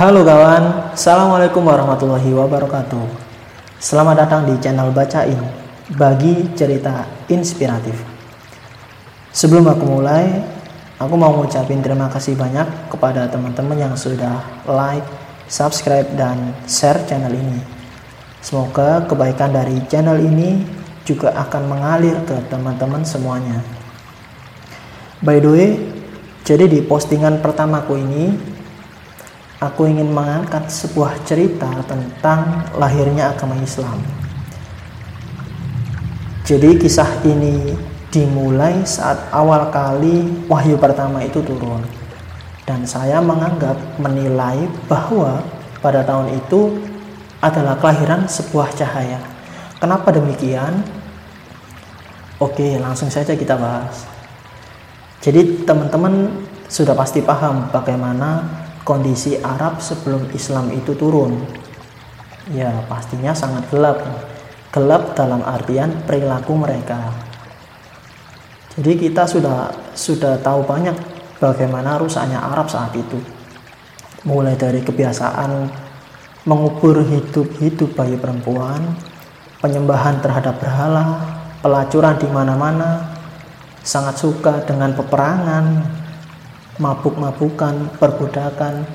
Halo kawan, Assalamualaikum warahmatullahi wabarakatuh. Selamat datang di channel Bacain Bagi cerita inspiratif. Sebelum aku mulai Aku mau ngucapin terima kasih banyak kepada teman-teman yang sudah like, subscribe, dan share channel ini. Semoga kebaikan dari channel ini juga akan mengalir ke teman-teman semuanya. By the way, jadi di postingan pertamaku ini aku ingin mengangkat sebuah cerita tentang lahirnya agama Islam. Jadi kisah ini dimulai saat awal kali wahyu pertama itu turun. Dan saya menganggap menilai bahwa pada tahun itu adalah kelahiran sebuah cahaya. Kenapa demikian? Oke, langsung saja kita bahas. Jadi teman-teman sudah pasti paham bagaimana kondisi Arab sebelum Islam itu turun? Ya, pastinya sangat gelap. Gelap dalam artian perilaku mereka. Jadi kita sudah sudah tahu banyak bagaimana rusaknya Arab saat itu. Mulai dari kebiasaan mengubur hidup-hidup bayi perempuan, penyembahan terhadap berhala, pelacuran di mana-mana, sangat suka dengan peperangan, mabuk-mabukan, perbudakan,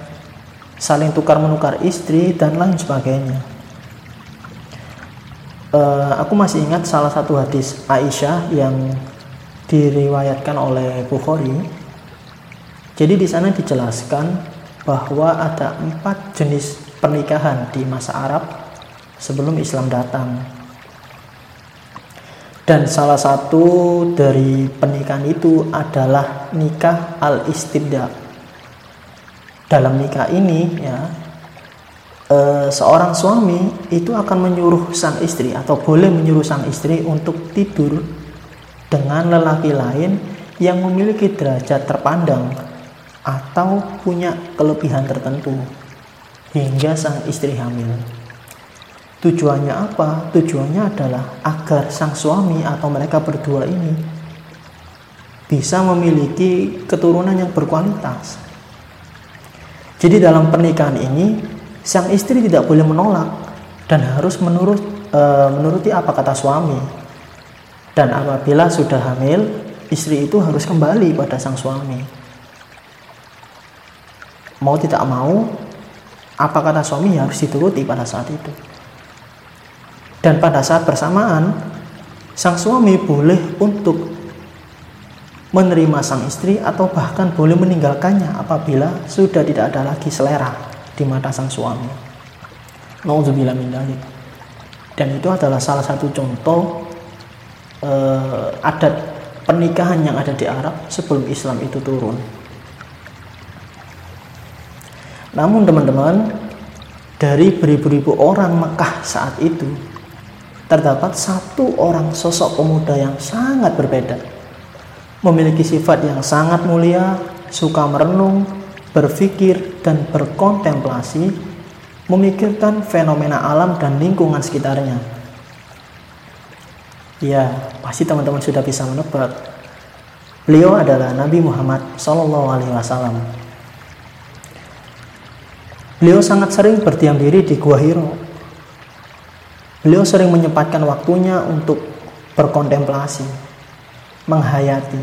saling tukar-menukar istri, dan lain sebagainya. Uh, aku masih ingat salah satu hadis Aisyah yang diriwayatkan oleh Bukhari. Jadi di sana dijelaskan bahwa ada empat jenis pernikahan di masa Arab sebelum Islam datang. Dan salah satu dari pernikahan itu adalah nikah al-istibda. Dalam nikah ini ya e, seorang suami itu akan menyuruh sang istri atau boleh menyuruh sang istri untuk tidur dengan lelaki lain yang memiliki derajat terpandang atau punya kelebihan tertentu hingga sang istri hamil. Tujuannya apa? Tujuannya adalah agar sang suami atau mereka berdua ini bisa memiliki keturunan yang berkualitas. Jadi dalam pernikahan ini sang istri tidak boleh menolak dan harus menurut e, menuruti apa kata suami. Dan apabila sudah hamil, istri itu harus kembali pada sang suami. Mau tidak mau, apa kata suami harus dituruti pada saat itu. Dan pada saat bersamaan, sang suami boleh untuk menerima sang istri atau bahkan boleh meninggalkannya apabila sudah tidak ada lagi selera di mata sang suami. Nauzubillah Dan itu adalah salah satu contoh eh, adat pernikahan yang ada di Arab sebelum Islam itu turun. Namun teman-teman, dari beribu-ribu orang Mekah saat itu terdapat satu orang sosok pemuda yang sangat berbeda. Memiliki sifat yang sangat mulia, suka merenung, berpikir, dan berkontemplasi, memikirkan fenomena alam dan lingkungan sekitarnya. Ya, pasti teman-teman sudah bisa menebak. Beliau adalah Nabi Muhammad SAW. Beliau sangat sering berdiam diri di Gua Hiro Beliau sering menyempatkan waktunya untuk berkontemplasi, menghayati,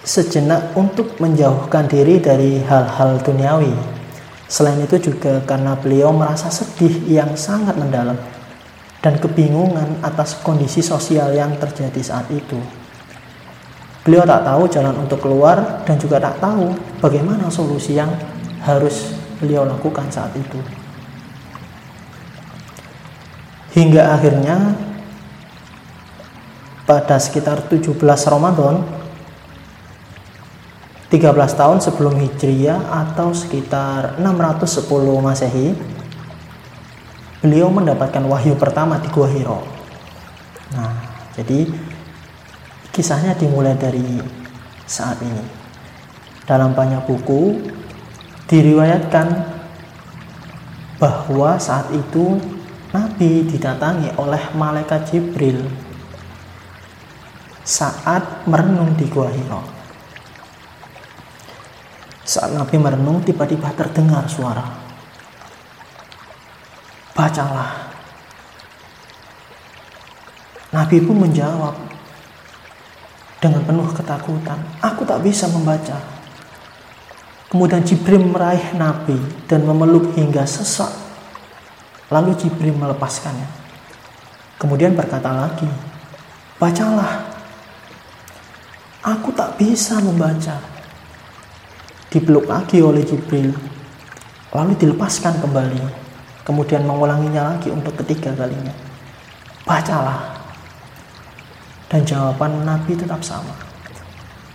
sejenak untuk menjauhkan diri dari hal-hal duniawi. Selain itu juga karena beliau merasa sedih yang sangat mendalam dan kebingungan atas kondisi sosial yang terjadi saat itu. Beliau tak tahu jalan untuk keluar dan juga tak tahu bagaimana solusi yang harus beliau lakukan saat itu hingga akhirnya pada sekitar 17 Ramadan 13 tahun sebelum Hijriah atau sekitar 610 Masehi beliau mendapatkan wahyu pertama di Gua Hiro nah jadi kisahnya dimulai dari saat ini. Dalam banyak buku diriwayatkan bahwa saat itu Nabi didatangi oleh malaikat Jibril saat merenung di Gua Hiro. Saat Nabi merenung, tiba-tiba terdengar suara. Bacalah. Nabi pun menjawab dengan penuh ketakutan, "Aku tak bisa membaca." Kemudian Jibril meraih Nabi dan memeluk hingga sesak. Lalu Jibril melepaskannya. Kemudian berkata lagi, "Bacalah." Aku tak bisa membaca dipeluk lagi oleh Jibril, lalu dilepaskan kembali, kemudian mengulanginya lagi untuk ketiga kalinya. Bacalah. Dan jawaban Nabi tetap sama.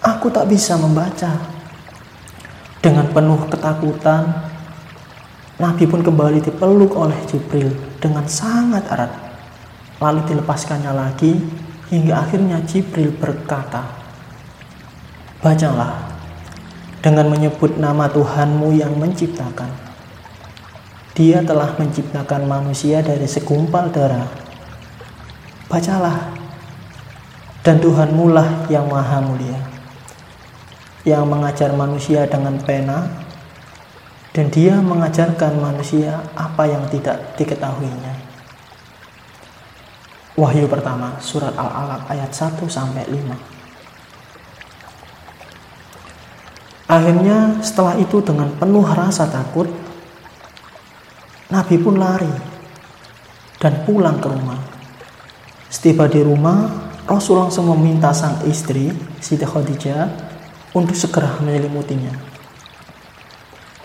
Aku tak bisa membaca. Dengan penuh ketakutan, Nabi pun kembali dipeluk oleh Jibril dengan sangat erat. Lalu dilepaskannya lagi hingga akhirnya Jibril berkata, Bacalah dengan menyebut nama Tuhanmu yang menciptakan. Dia telah menciptakan manusia dari segumpal darah. Bacalah. Dan Tuhanmu lah yang maha mulia. Yang mengajar manusia dengan pena. Dan dia mengajarkan manusia apa yang tidak diketahuinya. Wahyu pertama, surat Al-Alaq ayat 1 sampai 5. Akhirnya setelah itu dengan penuh rasa takut, Nabi pun lari dan pulang ke rumah. Setiba di rumah, Rasul langsung meminta sang istri, Siti Khadijah, untuk segera menyelimutinya.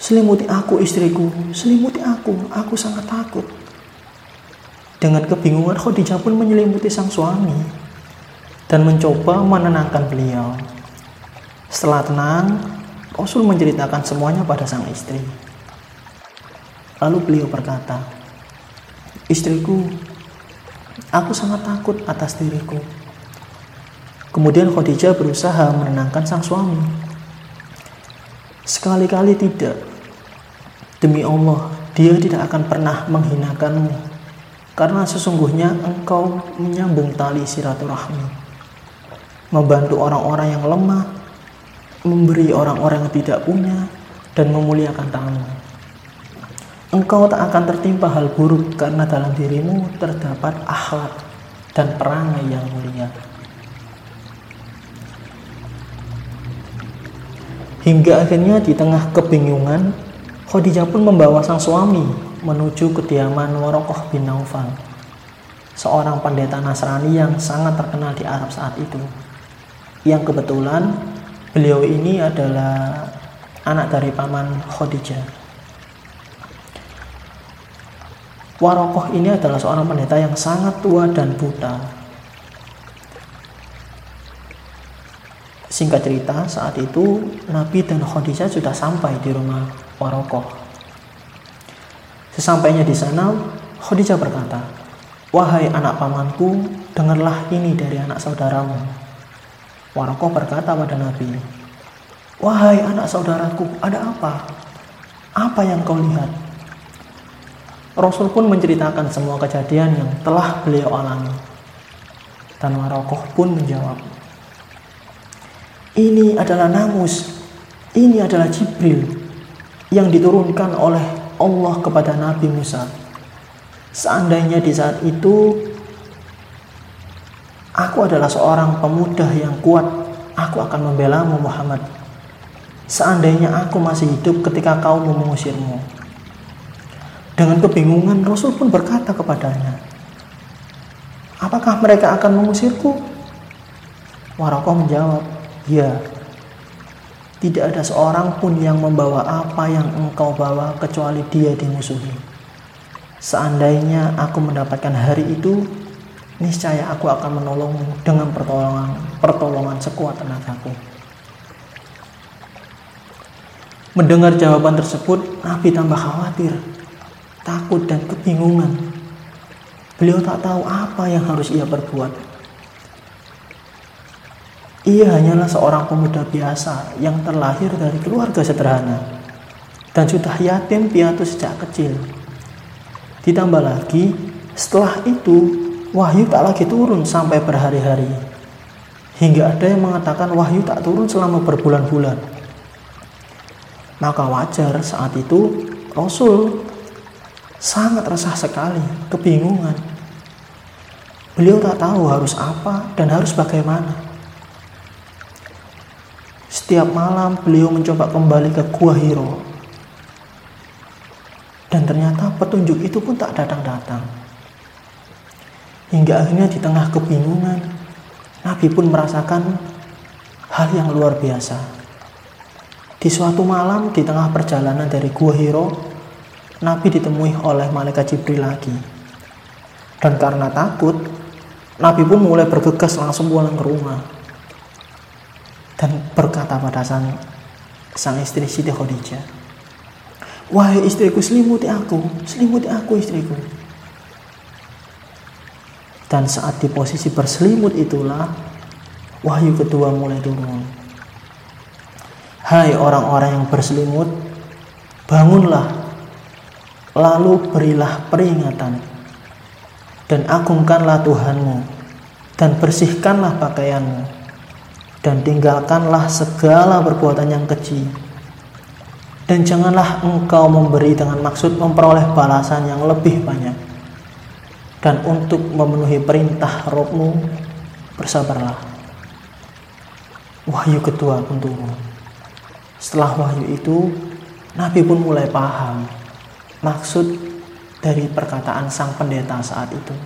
Selimuti aku istriku, selimuti aku, aku sangat takut. Dengan kebingungan Khadijah pun menyelimuti sang suami dan mencoba menenangkan beliau. Setelah tenang, Rasul menceritakan semuanya pada sang istri. Lalu beliau berkata, Istriku, aku sangat takut atas diriku. Kemudian Khadijah berusaha menenangkan sang suami. Sekali-kali tidak. Demi Allah, dia tidak akan pernah menghinakanmu. Karena sesungguhnya engkau menyambung tali silaturahmi. Membantu orang-orang yang lemah memberi orang-orang yang tidak punya, dan memuliakan tanganmu. Engkau tak akan tertimpa hal buruk karena dalam dirimu terdapat akhlak dan perangai yang mulia. Hingga akhirnya di tengah kebingungan, Khadijah pun membawa sang suami menuju kediaman Warokoh bin Naufal, seorang pendeta Nasrani yang sangat terkenal di Arab saat itu, yang kebetulan Beliau ini adalah anak dari paman Khadijah. Warokoh ini adalah seorang pendeta yang sangat tua dan buta. Singkat cerita, saat itu Nabi dan Khadijah sudah sampai di rumah Warokoh. Sesampainya di sana, Khadijah berkata, Wahai anak pamanku, dengarlah ini dari anak saudaramu. Warokoh berkata pada Nabi, Wahai anak saudaraku, ada apa? Apa yang kau lihat? Rasul pun menceritakan semua kejadian yang telah beliau alami. Dan Warokoh pun menjawab, Ini adalah Namus, ini adalah Jibril yang diturunkan oleh Allah kepada Nabi Musa. Seandainya di saat itu Aku adalah seorang pemuda yang kuat. Aku akan membelamu Muhammad. Seandainya aku masih hidup ketika kau mengusirmu. Dengan kebingungan Rasul pun berkata kepadanya, Apakah mereka akan mengusirku? Warokoh menjawab, Ya, tidak ada seorang pun yang membawa apa yang engkau bawa kecuali dia dimusuhi. Seandainya aku mendapatkan hari itu, niscaya aku akan menolongmu dengan pertolongan pertolongan sekuat tenagaku. Mendengar jawaban tersebut, Nabi tambah khawatir, takut dan kebingungan. Beliau tak tahu apa yang harus ia perbuat. Ia hanyalah seorang pemuda biasa yang terlahir dari keluarga sederhana dan sudah yatim piatu sejak kecil. Ditambah lagi, setelah itu wahyu tak lagi turun sampai berhari-hari. Hingga ada yang mengatakan wahyu tak turun selama berbulan-bulan. Maka wajar saat itu Rasul sangat resah sekali, kebingungan. Beliau tak tahu harus apa dan harus bagaimana. Setiap malam beliau mencoba kembali ke Gua Hiro. Dan ternyata petunjuk itu pun tak datang-datang. Hingga akhirnya di tengah kebingungan, Nabi pun merasakan hal yang luar biasa. Di suatu malam di tengah perjalanan dari Gua Hiro, Nabi ditemui oleh malaikat Jibril lagi. Dan karena takut, Nabi pun mulai bergegas langsung pulang ke rumah. Dan berkata pada sang, sang istri Siti Khadijah, Wahai istriku, selimuti aku, selimuti aku istriku. Dan saat di posisi berselimut itulah, wahyu kedua mulai turun. Hai orang-orang yang berselimut, bangunlah lalu berilah peringatan dan agungkanlah Tuhanmu dan bersihkanlah pakaianmu dan tinggalkanlah segala perbuatan yang keji. Dan janganlah engkau memberi dengan maksud memperoleh balasan yang lebih banyak. Dan untuk memenuhi perintah rohmu bersabarlah. Wahyu kedua pun turun setelah wahyu itu Nabi pun mulai paham maksud dari perkataan sang pendeta saat itu.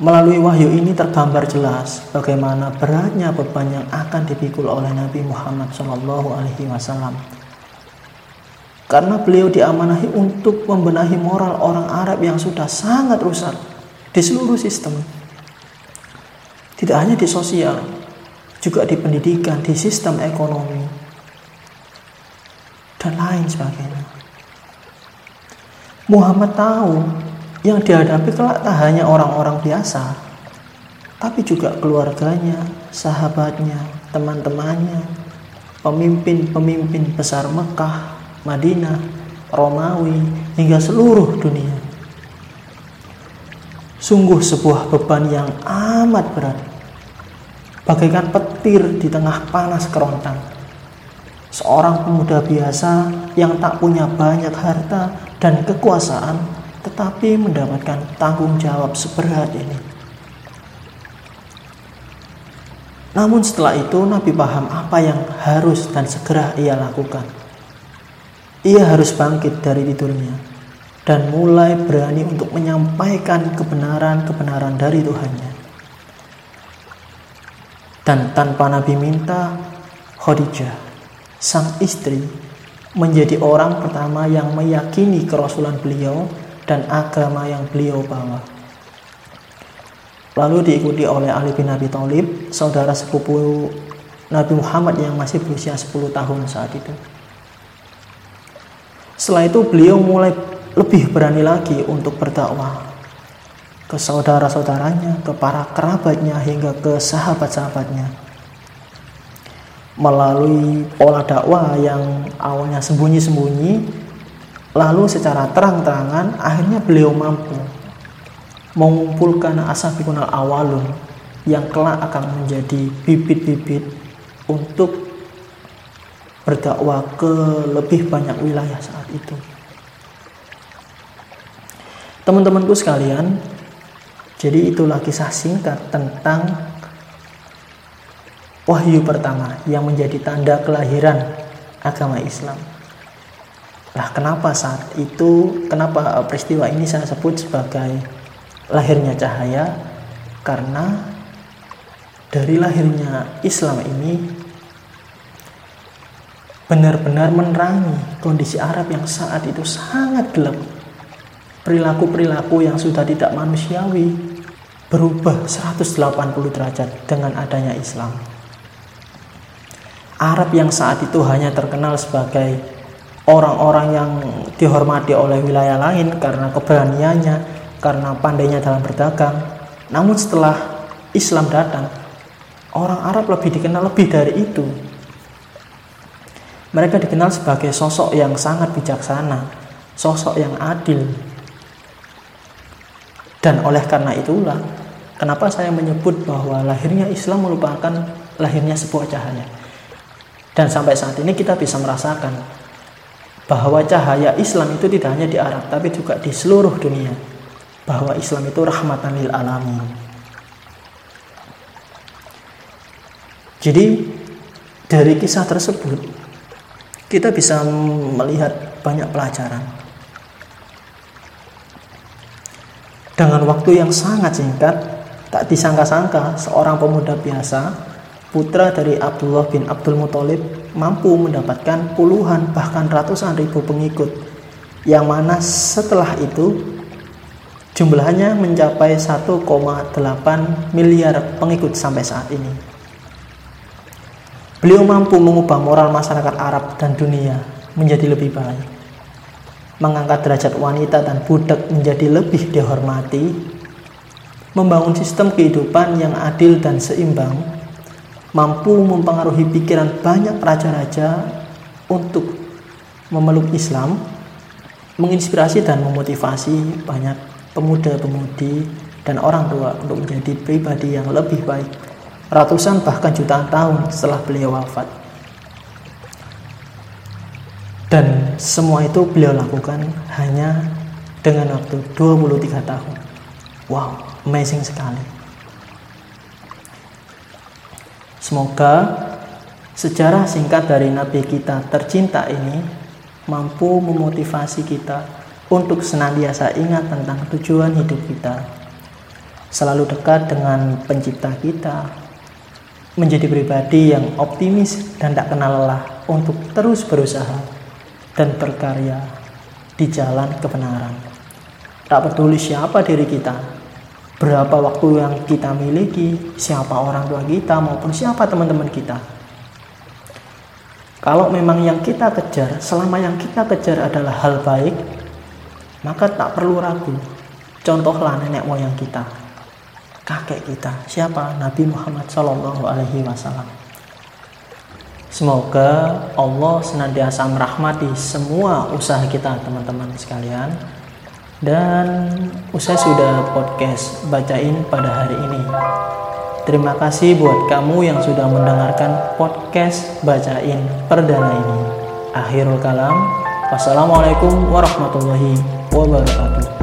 Melalui wahyu ini tergambar jelas bagaimana beratnya beban yang akan dipikul oleh Nabi Muhammad Wasallam. Karena beliau diamanahi untuk membenahi moral orang Arab yang sudah sangat rusak di seluruh sistem. Tidak hanya di sosial, juga di pendidikan, di sistem ekonomi, dan lain sebagainya. Muhammad tahu yang dihadapi kelak tak hanya orang-orang biasa, tapi juga keluarganya, sahabatnya, teman-temannya, pemimpin-pemimpin besar Mekah, Madinah, Romawi, hingga seluruh dunia. Sungguh sebuah beban yang amat berat, bagaikan petir di tengah panas kerontang. Seorang pemuda biasa yang tak punya banyak harta dan kekuasaan, tetapi mendapatkan tanggung jawab seberat ini. Namun setelah itu Nabi paham apa yang harus dan segera ia lakukan. Ia harus bangkit dari tidurnya dan mulai berani untuk menyampaikan kebenaran-kebenaran dari Tuhannya. Dan tanpa Nabi minta, Khadijah, sang istri, menjadi orang pertama yang meyakini kerasulan beliau dan agama yang beliau bawa. Lalu diikuti oleh Ali bin Abi Thalib, saudara sepupu Nabi Muhammad yang masih berusia 10 tahun saat itu. Setelah itu beliau mulai lebih berani lagi untuk berdakwah ke saudara-saudaranya, ke para kerabatnya hingga ke sahabat-sahabatnya melalui pola dakwah yang awalnya sembunyi-sembunyi lalu secara terang-terangan akhirnya beliau mampu mengumpulkan asabiqun awalun yang kelak akan menjadi bibit-bibit untuk berdakwah ke lebih banyak wilayah saat itu. Teman-temanku sekalian, jadi itulah kisah singkat tentang wahyu pertama yang menjadi tanda kelahiran agama Islam. Lah kenapa saat itu, kenapa peristiwa ini saya sebut sebagai lahirnya cahaya? Karena dari lahirnya Islam ini benar-benar menerangi kondisi Arab yang saat itu sangat gelap. Perilaku-perilaku yang sudah tidak manusiawi berubah 180 derajat dengan adanya Islam. Arab yang saat itu hanya terkenal sebagai orang-orang yang dihormati oleh wilayah lain karena keberaniannya, karena pandainya dalam berdagang. Namun setelah Islam datang, orang Arab lebih dikenal lebih dari itu. Mereka dikenal sebagai sosok yang sangat bijaksana, sosok yang adil. Dan oleh karena itulah, kenapa saya menyebut bahwa lahirnya Islam merupakan lahirnya sebuah cahaya Dan sampai saat ini kita bisa merasakan bahwa cahaya Islam itu tidak hanya di Arab tapi juga di seluruh dunia. Bahwa Islam itu rahmatan lil alamin. Jadi dari kisah tersebut kita bisa melihat banyak pelajaran. Dengan waktu yang sangat singkat, tak disangka-sangka seorang pemuda biasa putra dari Abdullah bin Abdul Muthalib mampu mendapatkan puluhan bahkan ratusan ribu pengikut yang mana setelah itu jumlahnya mencapai 1,8 miliar pengikut sampai saat ini. Beliau mampu mengubah moral masyarakat Arab dan dunia menjadi lebih baik. Mengangkat derajat wanita dan budak menjadi lebih dihormati. Membangun sistem kehidupan yang adil dan seimbang mampu mempengaruhi pikiran banyak raja-raja untuk memeluk Islam, menginspirasi dan memotivasi banyak pemuda-pemudi dan orang tua untuk menjadi pribadi yang lebih baik ratusan bahkan jutaan tahun setelah beliau wafat. Dan semua itu beliau lakukan hanya dengan waktu 23 tahun. Wow, amazing sekali. Semoga sejarah singkat dari Nabi kita tercinta ini mampu memotivasi kita untuk senantiasa ingat tentang tujuan hidup kita. Selalu dekat dengan pencipta kita, menjadi pribadi yang optimis dan tak kenal lelah untuk terus berusaha dan berkarya di jalan kebenaran. Tak peduli siapa diri kita, berapa waktu yang kita miliki, siapa orang tua kita maupun siapa teman-teman kita. Kalau memang yang kita kejar, selama yang kita kejar adalah hal baik, maka tak perlu ragu. Contohlah nenek moyang kita, kakek kita, siapa? Nabi Muhammad Shallallahu Alaihi Wasallam. Semoga Allah senantiasa merahmati semua usaha kita, teman-teman sekalian dan usai sudah podcast bacain pada hari ini. Terima kasih buat kamu yang sudah mendengarkan podcast bacain perdana ini. Akhirul kalam. Wassalamualaikum warahmatullahi wabarakatuh.